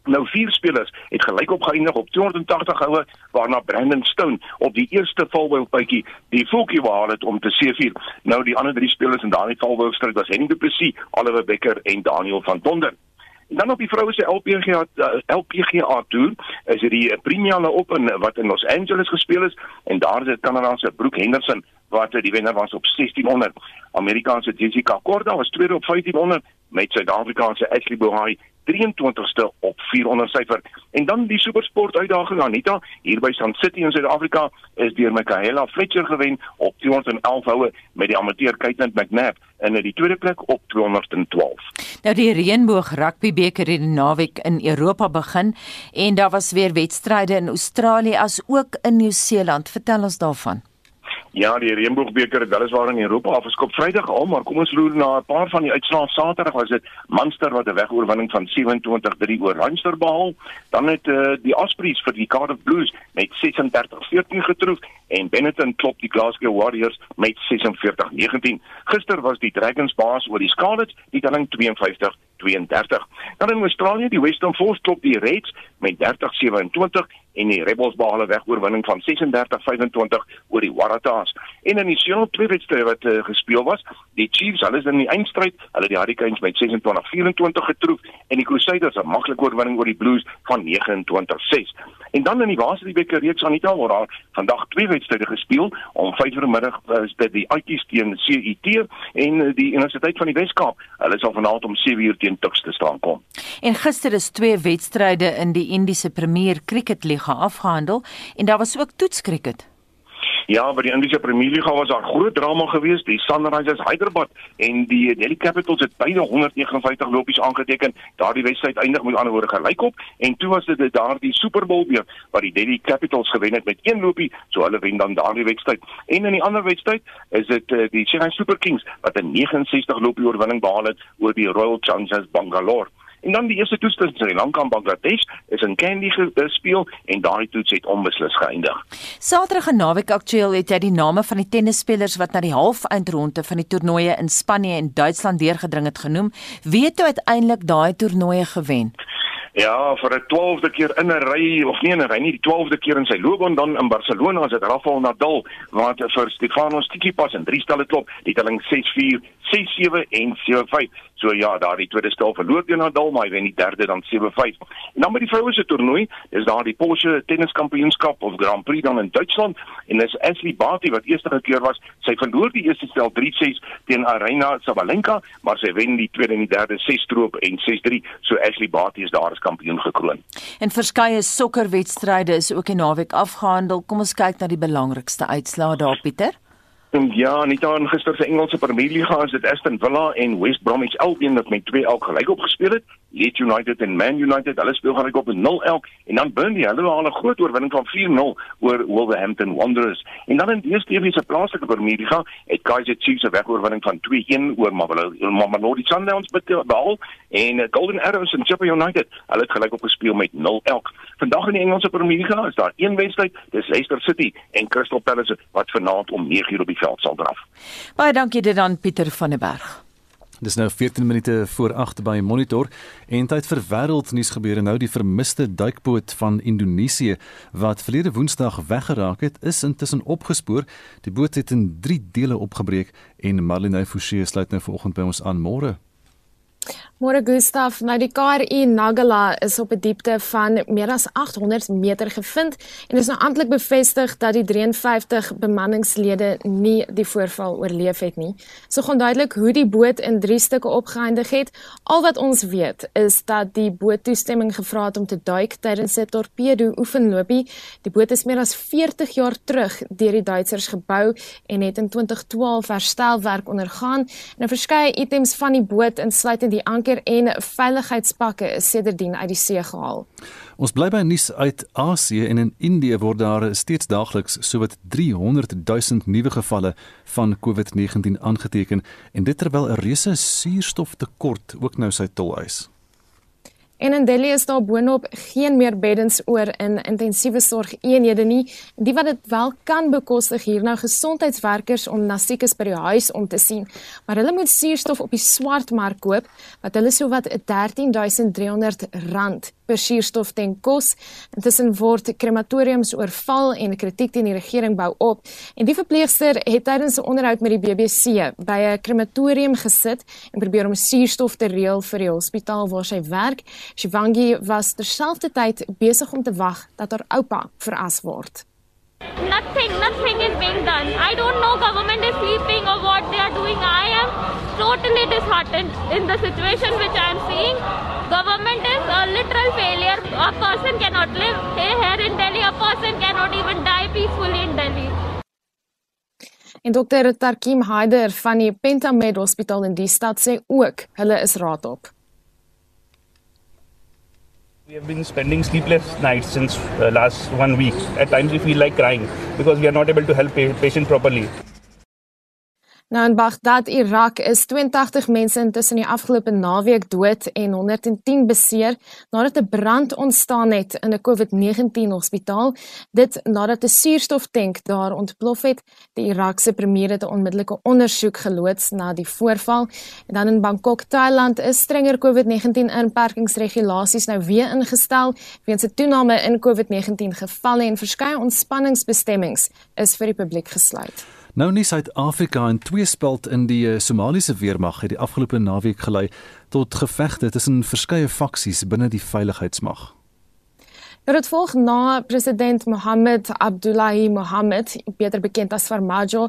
Speaker 19: Nou vier spelers het gelyk op geëindig op 280 houe waarna Brandon Stone op die eerste valwylpuitjie die voetjie behaal het om te seëvier. Nou die ander drie spelers in daardie valwylstryd was Henny du Plessis, Oliver Becker en Daniel van Tonder. En dan op die vroue se LPGA uh, LPGA toer is dit die Premier Open wat in Los Angeles gespeel is en daar is dit Kanada se Brooke Henderson wat die wenner was op 1600. Amerikaanse Jessica Korda was tweede op 1500 met Suid-Afrikaanse Ashley Bohai 23ste op 400 syfer. En dan die supersport uitdaging Anita hier by Sun City in Suid-Afrika is deur Michaela Fletcher gewen op 211 houe met die amateur Caitlin McNabb in die tweede plek op 212.
Speaker 4: Nou die reënboog rugby beker het die naweek in Europa begin en daar was weer wedstryde in Australië as ook in Nieu-Seeland. Vertel ons daarvan.
Speaker 19: Ja, die Reënboogbeker het weliswaar in Europa afgeskop Vrydag al, maar kom ons loer na 'n paar van die uitslae. Saterdag was dit Munster wat 'n wegoorwinning van 27-3 oor Leinster behaal. Dan het uh, die Ospreys vir die Cardiff Blues met 36-14 getroof en Benetton klop die Glasgow Warriors met 46-19. Gister was die Dragons baas oor die Scarlets, die telling 52 32. Dan in Australië, die Western Force klop die Reds met 30-27 en die Rebels behaal 'n wegoorwinning van 36-25 oor die Waratahs. En in die Seattle twee wedstryde wat uh, gespeel was, die Chiefs, hulle is in die eindstryd, hulle die Hurricanes met 26-24 getroof en die Crusaders 'n maklike oorwinning oor die Blues van 29-6. En dan in die Waasriebeker reeks aan die taal word daar vandag twee wedstryde gespeel. Om 5:00 in die middag is dit die Uitjies teen CUT en eh, die Universiteit van die Wes-Kaap. Hulle sal vanaand om 7:00 teen Tuks te staan kom.
Speaker 4: En gister is twee wedstryde in die Indiese Premier Cricket Liga afgehandel en daar was ook toetskriket.
Speaker 19: Ja, by die Indiese Premier Liga was daar groot drama geweest. Die Sunrisers Hyderabad en die Delhi Capitals het beide 159 lopies aangeteken. Daardie wedstryd eindig met ander woorde gelykop en toe was dit daardie Super Bowl weer wat die Delhi Capitals gewen het met een lopie, so hulle wen dan daardie wedstryd. En in die ander wedstryd is dit uh, die Chennai Super Kings wat 'n 69 lopie oorwinning behaal het oor die Royal Challengers Bangalore. En dan die eerste toets tussen Sri Lanka en Bangladesh is in Kandy gespeel en daardie toets het onbeslis geëindig.
Speaker 4: Saterdag en naweek aktueel het hy die name van die tennisspelers wat na die halfeindronde van die toernooie in Spanje en Duitsland deurgedring het genoem. Wie het uiteindelik daai toernooie gewen?
Speaker 19: Ja, vir 'n 12de keer in 'n ry of nie in 'n ry nie, die 12de keer in sy loopbaan dan in Barcelona is dit Rafael Nadal wat vir Stefanos Tsitsipas in drie stelle klop, die telling 6-4, 6-7 en 7-5. So ja, daar die tweede stel verloor teen Nadal, maar hy wen die derde dan 7-5. En dan by die vroue se toernooi, is daar die Porsche tenniskampioenskap of Grand Prix dan in Duitsland en dis Ashley Barty wat eerste keer was. Sy verloor die eerste stel 3-6 teen Arina Sabalenka, maar sy wen die tweede en die derde 6-stroop en 6-3. So Ashley Barty is daar as kampioen gekroon.
Speaker 4: En verskeie sokkerwedstryde is ook die naweek afgehandel. Kom ons kyk na die belangrikste uitslae daar Pieter.
Speaker 19: En ja, nie dan gister se Engelse Premier Liga is dit Aston Villa en West Bromwich Albion wat met 2 elk gelyk opgespeel het. Leeds United en Man United, hulle speel gelyk op 0 elk en dan Burnley, hulle haal 'n groot oorwinning van 4-0 oor Wolverhampton Wanderers. En dan in die DStv se plaaslike Premier Liga het Kaizer Chiefs 'n wegoorwinning van 2-1 oor Mamelodi Sundowns behaal en Golden Arrows en Sheffield United, hulle het gelyk opgespeel met 0 elk. Vandag in die Engelse Premier Liga is daar een wedstryd, dis Leicester City en Crystal Palace wat vanaand om 9:00 op die veld sal draf.
Speaker 4: Baie dankie dit aan Pieter van der Berg.
Speaker 2: Dis nou 14 minute voor 8 by Monitor en tyd vir wêreldnuus gebeure nou die vermiste duikboot van Indonesië wat verlede Woensdag weggeraak het is intussen opgespoor. Die boot het in 3 dele opgebreek en Marlene Forsie sluit nou vanoggend by ons aan môre.
Speaker 20: Môre Gustaf, nou die KRI Nagala is op 'n diepte van meer as 800 meter gevind en is nou amptelik bevestig dat die 53 bemanningslede nie die voorval oorleef het nie. So gaan duidelik hoe die boot in 3 stukke opgeëindig het. Al wat ons weet is dat die boot toestemming gevra het om te duik tydens 'n torpedo oefenlopie. Die boot is meer as 40 jaar terug deur die Duitsers gebou en het in 2012 herstelwerk ondergaan. En verskeie items van die boot insluitend die anker en veiligheidspakke is sedertdien uit die see gehaal.
Speaker 2: Ons bly by nuus uit Asië en in Indië word daar steeds daagliks sowat 300 000 nuwe gevalle van COVID-19 aangeteken en dit terwyl 'n reuse suurstoftekort ook nou sy tol eis.
Speaker 20: En in Delhi is daar boonop geen meer beddens oor in intensiewe sorgeenhede nie. Die wat dit wel kan bekostig hier nou gesondheidswerkers om na siekes by die huis om te sien, maar hulle moet suurstof op die swartmark koop wat hulle sowat 13300 per suurstof ten kos. Intussen word krematoriums oorval en kritiek teen die regering bou op. En die verpleegster het tydens 'n onderhoud met die BBC by 'n krematorium gesit en probeer om suurstof te reël vir die hospitaal waar sy werk. Shivangi was terselfdertyd besig om te wag dat haar oupa veras word.
Speaker 21: Nothing, nothing is being done. I don't know government is sleeping or what they are doing. I am totally disheartened in the situation which I am seeing. A person cannot live here in Delhi. A person cannot even die peacefully in Delhi.
Speaker 20: En dokter Tarkim Haider van die Pentamed Hospitaal in die stad sê ook hulle is raad op.
Speaker 22: We have been spending sleepless nights since uh, last one week. At times we feel like crying because we are not able to help pa- patient properly.
Speaker 20: Nou in Baghdad, Irak, is 82 mense intussen die afgelope naweek dood en 110 beseer nadat 'n brand ontstaan het in 'n COVID-19 hospitaal. Dit nadat 'n suurstoftank daar ontplof het. Die Irakse premier het 'n onmiddellike ondersoek geloods na die voorval. En dan in Bangkok, Thailand, is strenger COVID-19 inperkingsregulasies nou weer ingestel weens 'n toename in COVID-19 gevalle en verskeie ontspanningsbestemmings is vir die publiek gesluit.
Speaker 2: Nou nie Suid-Afrika en twee speld in die eh, Somaliese weermag het die afgelope naweek gelei tot gevegte tussen verskeie faksies binne die veiligheidsmag.
Speaker 20: Nou dit volg na president Mohammed Abdullahi Mohammed, beter bekend as Farmajo,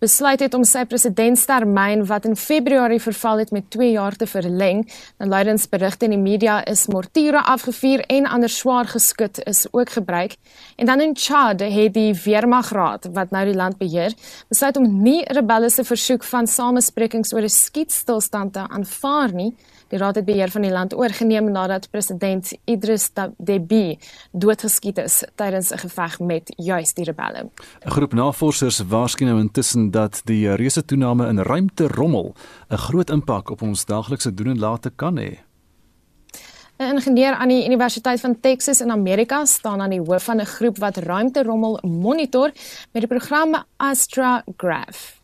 Speaker 20: besluit het om sy presidentstermyn wat in Februarie verval het met 2 jaar te verleng. Nou luidens berigte in die media is mortiere afgevuur en ander swaar geskut is ook gebruik. En dan in Chad het die Weermagraad wat nou die land beheer, besluit om nie rebelle se versoek van samesprekings oor 'n skietstilstand te aanvaar nie. Die raad het beheer van die land oorgeneem nadat president Idris Deby doodgeskiet is tydens 'n geveg met juis die rebelle.
Speaker 2: 'n Groep navorsers waarsku nou intussen dat die reuse toename in ruimterommel 'n groot impak op ons daaglikse doen en late kan hê.
Speaker 20: 'n Ingenieur aan die Universiteit van Texas in Amerika staan aan die hoof van 'n groep wat ruimterommel monitor met die program Astrograph.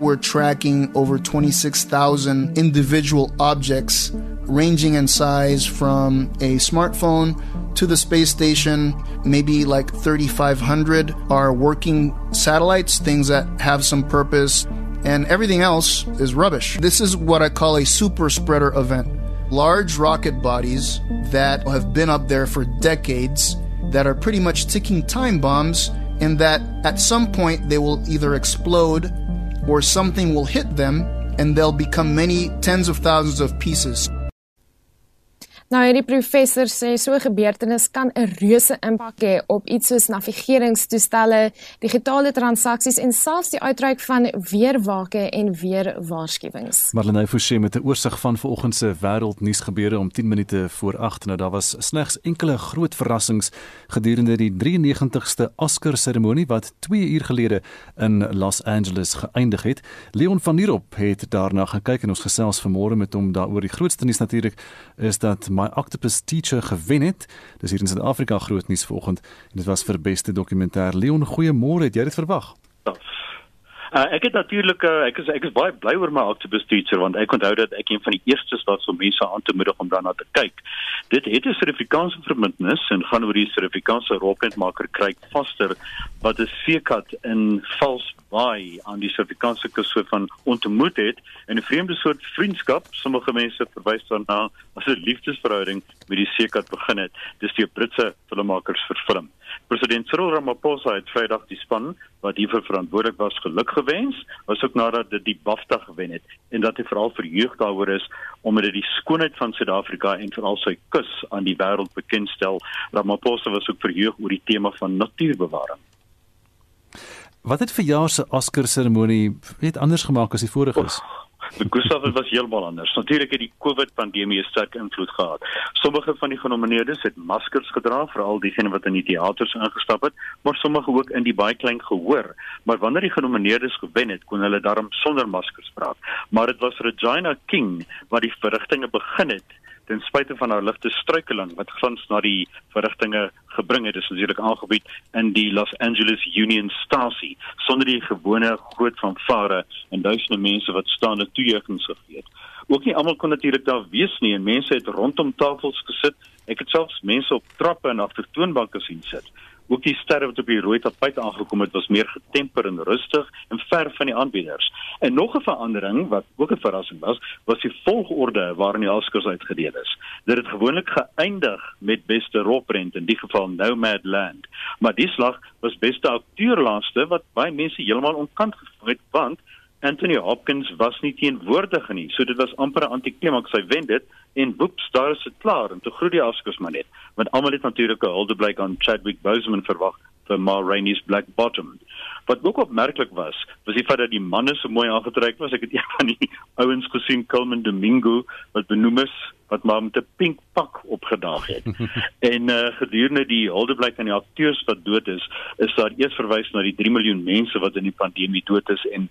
Speaker 23: We're tracking over 26,000 individual objects ranging in size from a smartphone to the space station. Maybe like 3,500 are working satellites, things that have some purpose, and everything else is rubbish. This is what I call a super spreader event. Large rocket bodies that have been up there for decades that are pretty much ticking time bombs, and that at some point they will either explode or something will hit them and they'll become many tens of thousands of pieces.
Speaker 20: Nou hierdie professor sê so 'n gebeurtenis kan 'n reuse impak hê op iets soos navigeringstoestelle, digitale transaksies en selfs die uitreik van weerwake en weerwaarskuwings.
Speaker 2: Marlenae Forsie met 'n oorsig van vanoggend se wêreldnuus gebeure om 10 minute voor 8. Nou daar was slegs enkele groot verrassings gedurende die 93ste Oscar seremonie wat 2 uur gelede in Los Angeles geëindig het. Leon van Nierop het daarna gekyk en ons gesels vanmôre met hom daaroor. Die grootste nuus natuurlik is dat My Octopus Teacher gewen het. Dis hier in Suid-Afrika groot nuus vanoggend en dit was vir beste dokumentêr. Leon, goeiemôre. Het jy dit verwag?
Speaker 5: Uh, ek het natuurlik uh, ek is ek is baie bly oor my Octopus Teacher want ek onthou dat ek een van die eerstes was om mense aan te moedig om daarna te kyk. Dit het 'n Suid-Afrikaanse verbintenis en gaan oor die Suid-Afrikaanse rolprentmaker Kryk Vaster wat 'n seekat in Vals Baai aan die Suid-Afrikaanse kus van ontmoet het en 'n vreemde soort vriendskap, sommige mense verwys daarna as 'n liefdesverhouding met die seekat begin het. Dis deur Britse filmmakers verfilm. President Cyril Ramaphosa het Vrydag die span wat hiervoor verantwoordelik was geluk gewens, was ook nadat dit die BAFTA gewen het en dat hy veral verheug daaroor is omdat dit die skoonheid van Suid-Afrika en veral sy kus aan die wêreld bekendstel. Ramaphosa was ook verheug oor die tema van natuurbewaring.
Speaker 2: Wat het verjaar se Oscar seremonie net anders gemaak as die voriges?
Speaker 5: Oh. Die Gustav was heeltemal anders. Natuurlik het die COVID pandemie 'n sterk invloed gehad. Sommige van die genomineerdes het maskers gedra, veral diegene wat in die teaters ingestap het, maar sommige ook in die baie klein gehoor. Maar wanneer die genomineerdes gewen het, kon hulle daarom sonder maskers praat. Maar dit was Regina King wat die verrigtinge begin het ten spyte van haar ligte struikeling wat glans na die verrigtinge gebring het is natuurlik aangebied in die Los Angeles Union Stasie sonder die gewone groot fanfare en duisende mense wat staande toejuigings gegee het. Ook nie almal kon natuurlik daar wees nie en mense het rondom tafels gesit Ek het selfs mense op trappe en agter toonbanke sien sit. Ook die sterre wat op die rooi tapijt aangekom het, was meer getemper en rustig en ver van die aanbieders. En nog 'n verandering wat ook 'n verrassing was, was die volgorde waarin die Oscars uitgedeel is. Dit het gewoonlik geëindig met beste rolprent, in die geval Nomadland. Maar die slag was beste akteur laaste wat baie mense heeltemal onkant gevang het, want Anthony Hopkins was nie teenwoordig nie. So dit was amper 'n antiklimaks. Hy wen dit en woeps, daar is dit klaar en toe groet die Oscars maar net. Want almal het natuurlik 'n huldeblyk aan Chadwick Boseman verwag vir Ma Rainey's Black Bottom. Wat ook opmerklik was, was die feit dat die manne so mooi aangetrek was. Ek het (laughs) een van die ouens gesien, Culman Domingo, wat benoem is wat maar met 'n pink pak opgedaag het. (laughs) en uh, gedurende die huldeblyk aan die akteurs wat dood is, is daar eers verwys na die 3 miljoen mense wat in die pandemie dood is en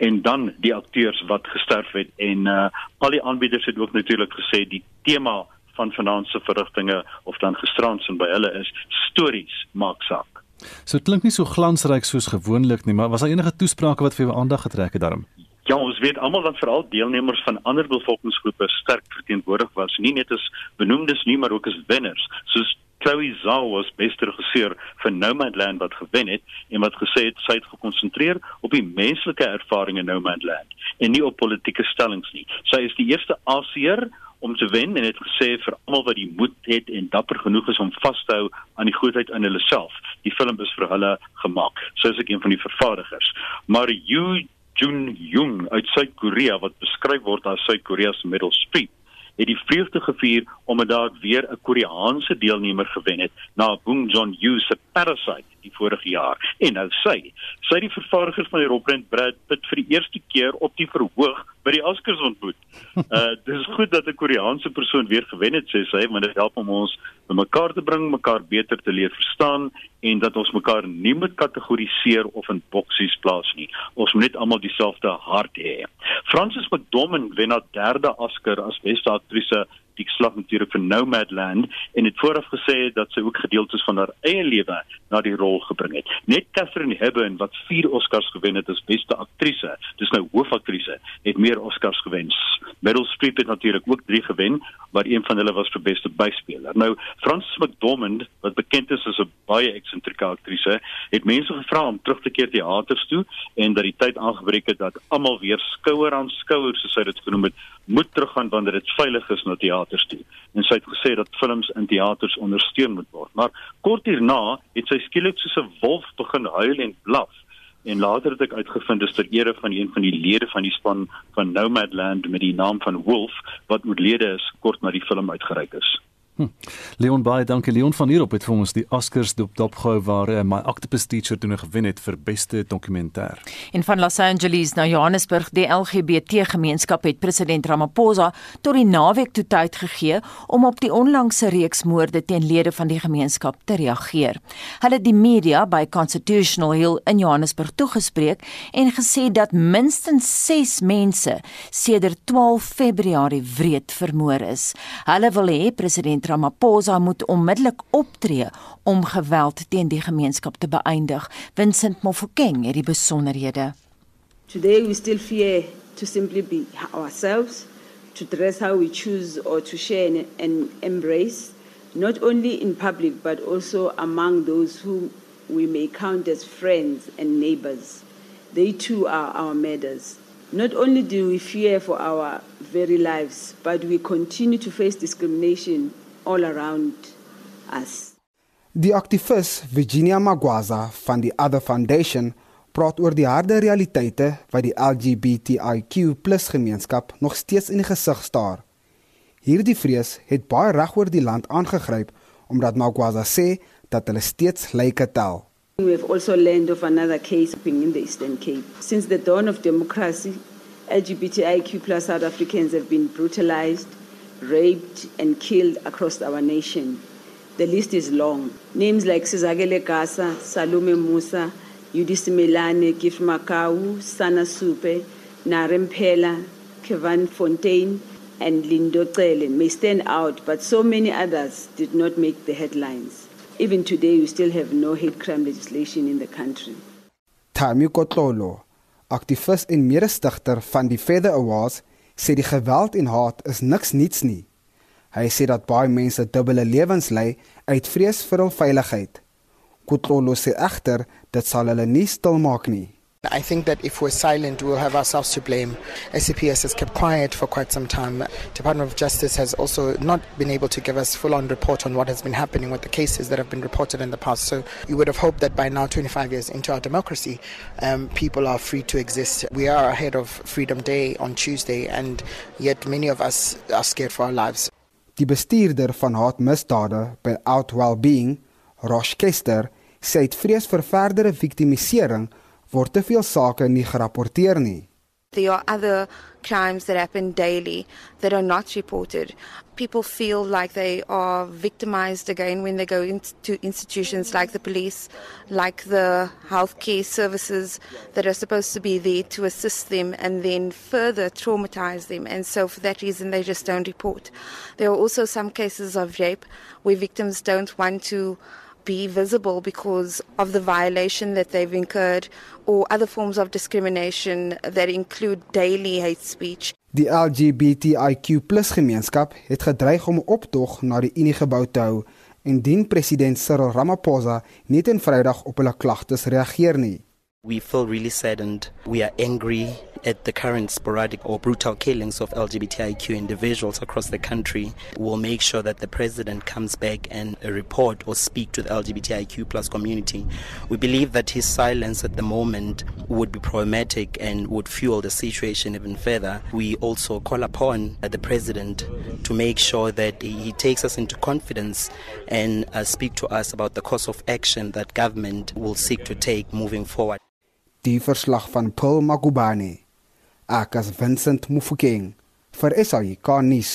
Speaker 5: en dan die akteurs wat gesterf het en uh, al die aanbieders het ook natuurlik gesê die tema van finansiële verrigtinge of dan gisterand sin by hulle is stories maak saak.
Speaker 2: So dit klink nie so glansryk soos gewoonlik nie, maar was daar enige toesprake wat vir jou aandag getrek het daarom?
Speaker 5: Ja, ons weet almal dat veral deelnemers van ander bevolkingsgroepe sterk verteenwoordig was, nie net as benoemdes nie, maar ook as wenners. Soos Chloe Zhao was beste regisseur vir Nomadland wat gewen het en wat gesê het sy het gekonsentreer op die menslike ervaring in Nomadland en nie op politieke stellings nie. Sy is die eerste Asiër om te wen en het gesê vir almal wat die moed het en dapper genoeg is om vas te hou aan die goedheid in hulle self. Die film is vir hulle gemaak. Sy is ek een van die vervaardigers. Maar Yoo Jun Jung uit Suid-Korea wat beskryf word as Suid-Korea se Meryl Streep het die vreugde gevier omdat daar weer 'n Koreaanse deelnemer gewen het na Bong Joon-ho se Parasite die vorige jaar. En nou sy, sy die vervaardiger van die rolprent Brad Pitt vir die eerste keer op die verhoog by die Oscars ontmoet. Uh (laughs) dis goed dat 'n Koreaanse persoon weer gewen het sê sy, want dit help om ons bymekaar te bring, mekaar beter te leer verstaan en dat ons mekaar nie moet kategoriseer of in boksies plaas nie. Ons moet net almal dieselfde hart hê. Frances McDormand wen haar derde Oscar as beste aktrise die slag natuurlik vir Nomadland en het vooraf gesê dat sy ook gedeeltes van haar eie lewe na die rol gebring het. Net Catherine Hepburn wat 4 Oscars gewen het as beste aktrise, dis nou hoofaktrise, het meer Oscars gewen. Meryl Streep het natuurlik ook 3 gewen, maar een van hulle was vir beste byspeler. Nou Frances McDormand wat bekend is as 'n baie eksentrieke aktrise, het mense gevra om terug te keer teaters toe en dat die tyd aangebreek het dat almal weer skouer aan skouer soos hy dit genoem het, moet teruggaan wanneer dit veilig is na teaters toe. En sy het gesê dat films in teaters ondersteun moet word. Maar kort hierna het sy skielik soos 'n wolf begin huil en blaf. En later het ek uitgevind dis ter ere van een van die lede van die span van Nomadland met die naam van Wolf wat oorlede is kort na die film uitgereik is.
Speaker 2: Hm. Leon Baai, dankie Leon van hier op het vir ons die Oscars dop dopgehou waar uh, my Octopus Teacher toe gewen het vir beste dokumentêr.
Speaker 4: En van Los Angeles na Johannesburg, die LGBT gemeenskap het president Ramaphosa tot die naweek toe tyd gegee om op die onlangse reeks moorde teen lede van die gemeenskap te reageer. Hulle het die media by Constitutional Hill in Johannesburg toegespreek en gesê dat minstens 6 mense sedert 12 Februarie wreed vermoor is. Hulle wil hê president Ramaphosa moet onmiddellik optree om geweld teen die gemeenskap te beëindig. Vincent Mofokeng het die besonderhede.
Speaker 24: Today we still fear to simply be ourselves, to dress how we choose or to share and, and embrace, not only in public but also among those whom we may count as friends and neighbors. They too are our murders. Not only do we fear for our very lives, but we continue to face discrimination all around us.
Speaker 25: Die aktivis Virginia Magwaza van die Other Foundation praat oor die harde realiteite wat die LGBTIQ+ gemeenskap nog steeds in die gesig staar. Hierdie vrees het baie reg oor die land aangegryp omdat Magwaza sê dat hulle steeds lyke tel.
Speaker 24: We have also learned of another case in the Eastern Cape. Since the dawn of democracy, LGBTIQ plus South Africans have been brutalized, raped, and killed across our nation. The list is long. Names like Sizagele Gasa, Salome Musa, Yudis Melane, Gift Makau, Sana Supe, Narem Pela, Kevan Fontaine, and Lindo Cele may stand out, but so many others did not make the headlines. Even today, we still have no hate crime legislation in the country.
Speaker 25: Tami Kotlolo, activist en mede-stigter van die Feather Awards, sê die geweld en haat is niks niets nie. Hy sê dat baie mense dubbele lewens lei uit vrees vir hul veiligheid. Kutlolo sê egter dit sal hulle nie stilmaak nie.
Speaker 26: I think that if we're silent, we'll have ourselves to blame. SCPS has kept quiet for quite some time. Department of Justice has also not been able to give us full-on report on what has been happening with the cases that have been reported in the past. So you would have hoped that by now, 25 years into our democracy, um, people are free to exist. We are ahead of Freedom Day on Tuesday, and yet many of us are scared for our lives.
Speaker 25: Die bestuurder van haatmisdade by Out Wellbeing, Rosh Kester, sê dit vrees vir verdere victimisering word te veel sake nie gerapporteer nie.
Speaker 27: There are other crimes that happen daily that are not reported. People feel like they are victimized again when they go into institutions like the police, like the healthcare services that are supposed to be there to assist them and then further traumatize them. And so for that reason, they just don't report. There are also some cases of rape where victims don't want to be visible because of the violation that they've incurred or other forms of discrimination that include daily hate speech.
Speaker 25: Die LGBTIQ+ gemeenskap het gedreig om 'n optog na die Unie gebou te hou indien president Cyril Ramaphosa nie teen Vrydag op hulle klagtes reageer nie.
Speaker 28: We feel really saddened. We are angry at the current sporadic or brutal killings of LGBTIQ individuals across the country. We'll make sure that the president comes back and report or speak to the LGBTIQ plus community. We believe that his silence at the moment would be problematic and would fuel the situation even further. We also call upon the president to make sure that he takes us into confidence and uh, speak to us about the course of action that government will seek to take moving forward.
Speaker 25: Die verslag van Paul Magubane. Ek as Vincent Mufokeng vir SAK nuus.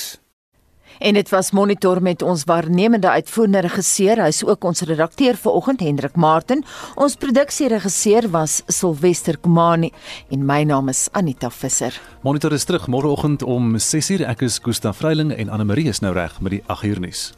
Speaker 4: En dit was monitor met ons waarnemende uitvoerende regisseur, hy's ook ons redakteur vanoggend Hendrik Martin. Ons produksieregisseur was Silwester Komani en my naam is Anita Visser.
Speaker 2: Monitor is terug môreoggend om 6:00. Ek is Gustaf Vreiling en Anne Marie is nou reg met die 8uur nuus.